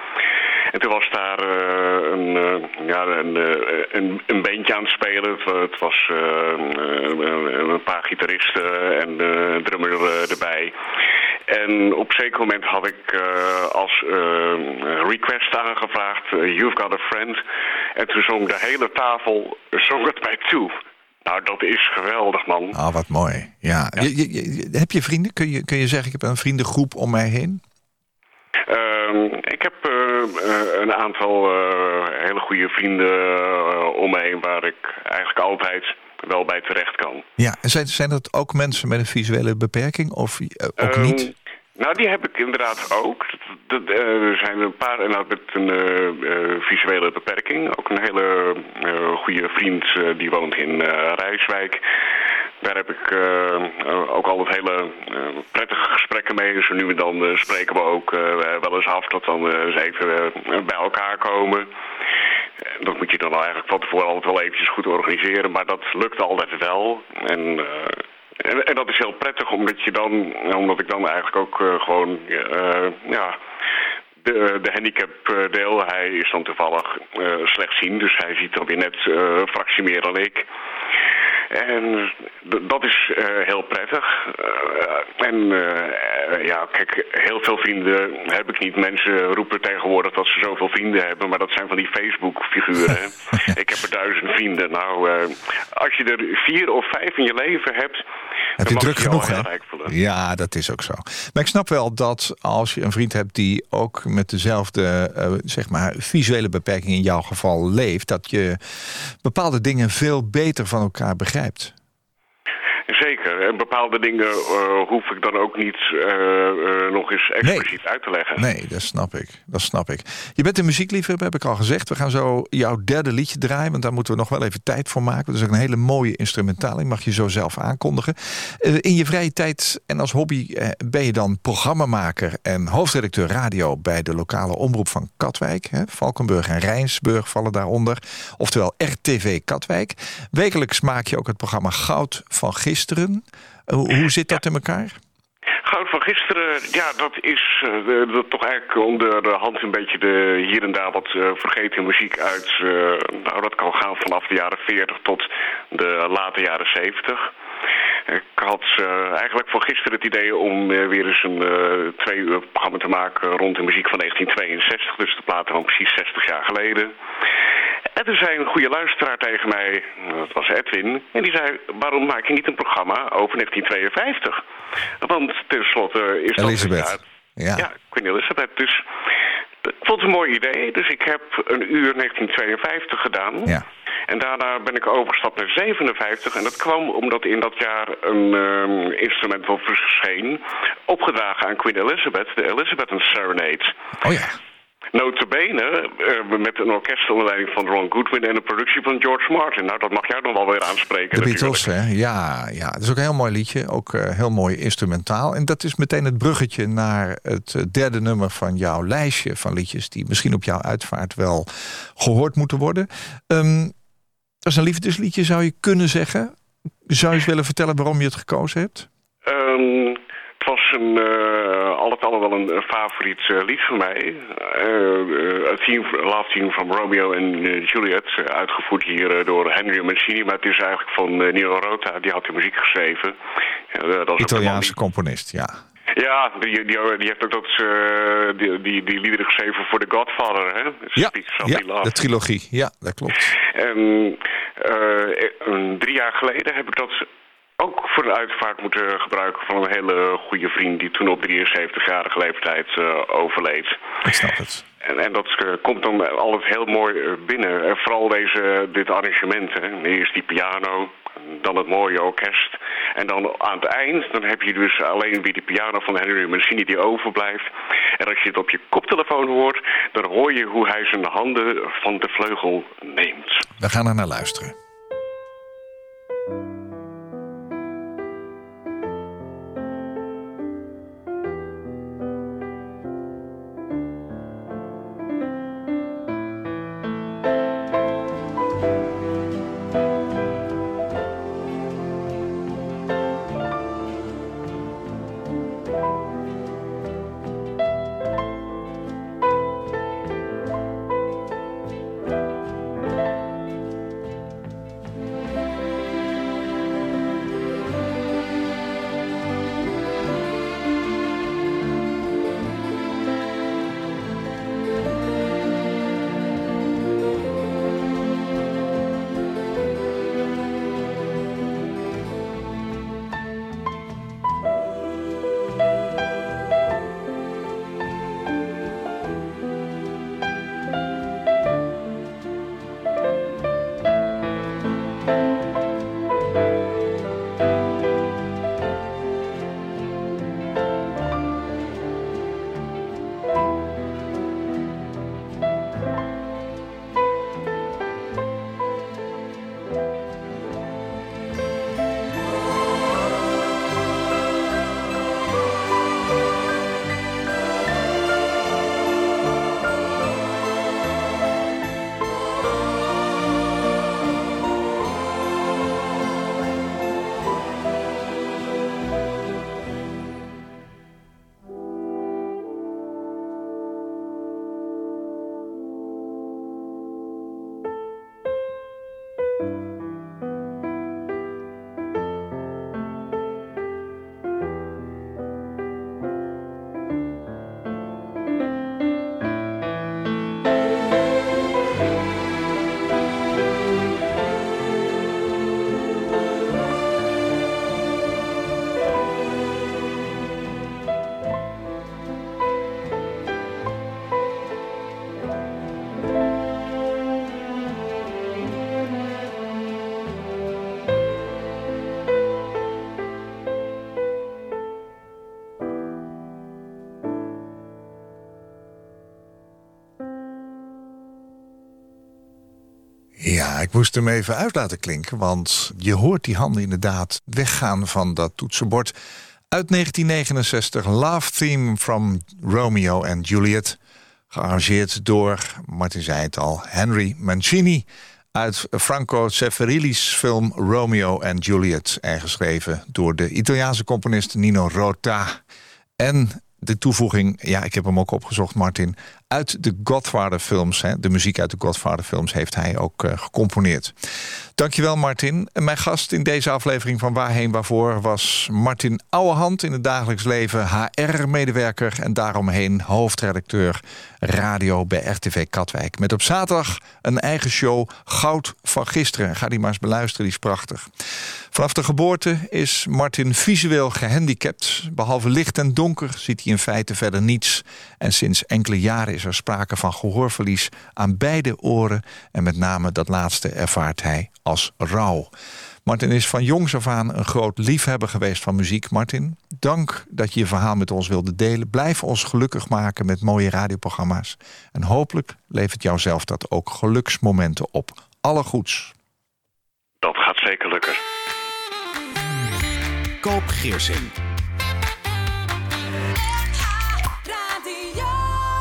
En toen was daar eh, een, eh, ja, een, eh, een, een bandje aan het spelen. Het, wa- het was een, een paar gitaristen en de drummer erbij. En op een zeker moment had ik als request aangevraagd... You've Got a Friend. En toen zong de hele tafel zong het mij toe. Nou, dat is geweldig, man. Ah, wat mooi. Ja. Je, je- je- heb je vrienden? Kun je, kun je zeggen, ik heb een vriendengroep om mij heen? Ehm, ik heb een aantal eh, hele goede vrienden eh, om me heen... waar ik eigenlijk altijd wel bij terecht kan. Ja, en zijn, zijn dat ook mensen met een visuele beperking of eh, ook Ehm, niet? Nou, die heb ik inderdaad ook. Eh, er zijn een paar inderdaad met een eh, eh, visuele beperking. Ook een hele eh, goede vriend eh, die woont in eh, Rijswijk. Daar heb ik eh, eh, ook altijd hele eh, prettige gesprekken mee. Zo nu en dan spreken we ook wel eens af dat dan eens even bij elkaar komen. En dat moet je dan eigenlijk van tevoren altijd wel eventjes goed organiseren. Maar dat lukt altijd wel. En, en, en dat is heel prettig, omdat je dan, omdat ik dan eigenlijk ook gewoon, ja, de, handicap deel. Hij is dan toevallig eh slechtziend, dus hij ziet dan weer net een fractie meer dan ik. En dat is eh, heel prettig. Eh, en eh, ja, kijk, heel veel vrienden heb ik niet. Mensen roepen tegenwoordig dat ze zoveel vrienden hebben, maar dat zijn van die Facebook-figuren. ik heb er duizend vrienden. Nou, als je er vier of vijf in je leven hebt, Heb je druk genoeg, hè? Ja, dat is ook zo. Maar ik snap wel dat als je een vriend hebt die ook met dezelfde eh, zeg maar, visuele beperking in jouw geval leeft, dat je bepaalde dingen veel beter van elkaar begrijpt. Zeker. En bepaalde dingen eh, hoef ik dan ook niet eh, eh, nog eens expliciet uit te leggen. Nee, dat snap ik. Dat snap ik. Je bent een muziekliefhebber, heb ik al gezegd. We gaan zo jouw derde liedje draaien, want daar moeten we nog wel even tijd voor maken. Dat is ook een hele mooie instrumentaling, mag je zo zelf aankondigen. In je vrije tijd en als hobby ben je dan programmamaker en hoofdredacteur radio bij de lokale omroep van Katwijk. Hè? Valkenburg en Rijnsburg vallen daaronder. Oftewel RTV Katwijk. Wekelijks maak je ook het programma Goud van Gisteren. Eh, Hoe hoe zit dat in elkaar? Goud van gisteren, ja, dat is eh, de- dat toch eigenlijk onder de hand een beetje de hier en daar wat eh, vergeten muziek uit. eh, nou, dat kan gaan vanaf de jaren 40 tot de late jaren 70. Ik had eh, eigenlijk voor gisteren het idee om eh, weer eens een eh, twee uur programma te maken rond de muziek van 1962. Dus de platen van precies 60 jaar geleden. En toen zei een goede luisteraar tegen mij, dat was Edwin, en die zei, waarom maak je niet een programma over 1952? Want tenslotte is dat... Elisabeth. Ja, Ja. Queen Elizabeth. Dus ik vond het een mooi idee. Dus ik heb een uur 1952 gedaan. Ja. En daarna ben ik overgestapt naar 57. En dat kwam omdat in dat jaar een ehm, instrument wel verscheen. Opgedragen aan Queen Elizabeth, de Elizabeth Serenade. Oh ja. Notabene eh, met een orkest onder leiding van Ron Goodwin en een productie van George Martin. Nou, dat mag jou dan wel weer aanspreken. De. Beatles, hè? Ja, ja, dat is ook een heel mooi liedje. Ook eh, heel mooi instrumentaal. En dat is meteen het bruggetje naar het eh, derde nummer van jouw lijstje van liedjes... die misschien op jouw uitvaart wel gehoord moeten worden. Ehm, dat is een liefdesliedje, zou je kunnen zeggen. Zou je eens willen vertellen waarom je het gekozen hebt? Ehm, het was een, al het al wel een, favoriet eh, lied van mij. Eh, eh, het team, Love Team van Romeo en Juliet. uitgevoerd hier door Henry Mancini. Maar het is eigenlijk van Nino Rota. Die had de muziek geschreven. Dat is Italiaanse die- componist, ja. Ja, die, die, die heeft ook dat, die, die, die liederen geschreven voor The Godfather. Hè? Ja, Shall ja de trilogie. Ja, dat klopt. En drie jaar geleden heb ik dat ook voor de uitvaart moeten gebruiken van een hele goede vriend die toen op 73-jarige leeftijd eh, overleed. Ik snap het. En, en dat eh, komt dan altijd heel mooi eh, binnen. En vooral deze, dit arrangement. Hè. Eerst die piano, dan het mooie orkest. En dan aan het eind, dan heb je dus alleen weer die piano van Henry Mancini die overblijft. En als je het op je koptelefoon hoort, dan hoor je hoe hij zijn handen van de vleugel neemt. We gaan er naar luisteren. Ja, ik moest hem even uit laten klinken, want je hoort die handen inderdaad weggaan van dat toetsenbord. Uit 1969, Love Theme from Romeo and Juliet. Gearrangeerd door, Martin zei het al, Henry Mancini... uit Franco Zeffirelli's film Romeo and Juliet... en geschreven door de Italiaanse componist Nino Rota. En de toevoeging, ja, ik heb hem ook opgezocht, Martin... uit de Godfather-films, de muziek uit de Godfather-films... heeft hij ook uh, gecomponeerd. Dankjewel, Martin. Mijn gast in deze aflevering van Waarheen Waarvoor... was Martin Ouwehand, in het dagelijks leven HR-medewerker... en daaromheen hoofdredacteur radio bij RTV Katwijk. Met op zaterdag een eigen show, Goud van Gisteren. Ga die maar eens beluisteren, die is prachtig. Vanaf de geboorte is Martin visueel gehandicapt. Behalve licht en donker ziet hij in feite verder niets. En sinds enkele jaren is er sprake van gehoorverlies aan beide oren. En met name dat laatste ervaart hij als rouw. Martin is van jongs af aan een groot liefhebber geweest van muziek. Martin, dank dat je je verhaal met ons wilde delen. Blijf ons gelukkig maken met mooie radioprogramma's. En hopelijk levert jou zelf dat ook geluksmomenten op. Alle goeds. Dat gaat zeker lukken. Koop Geersing.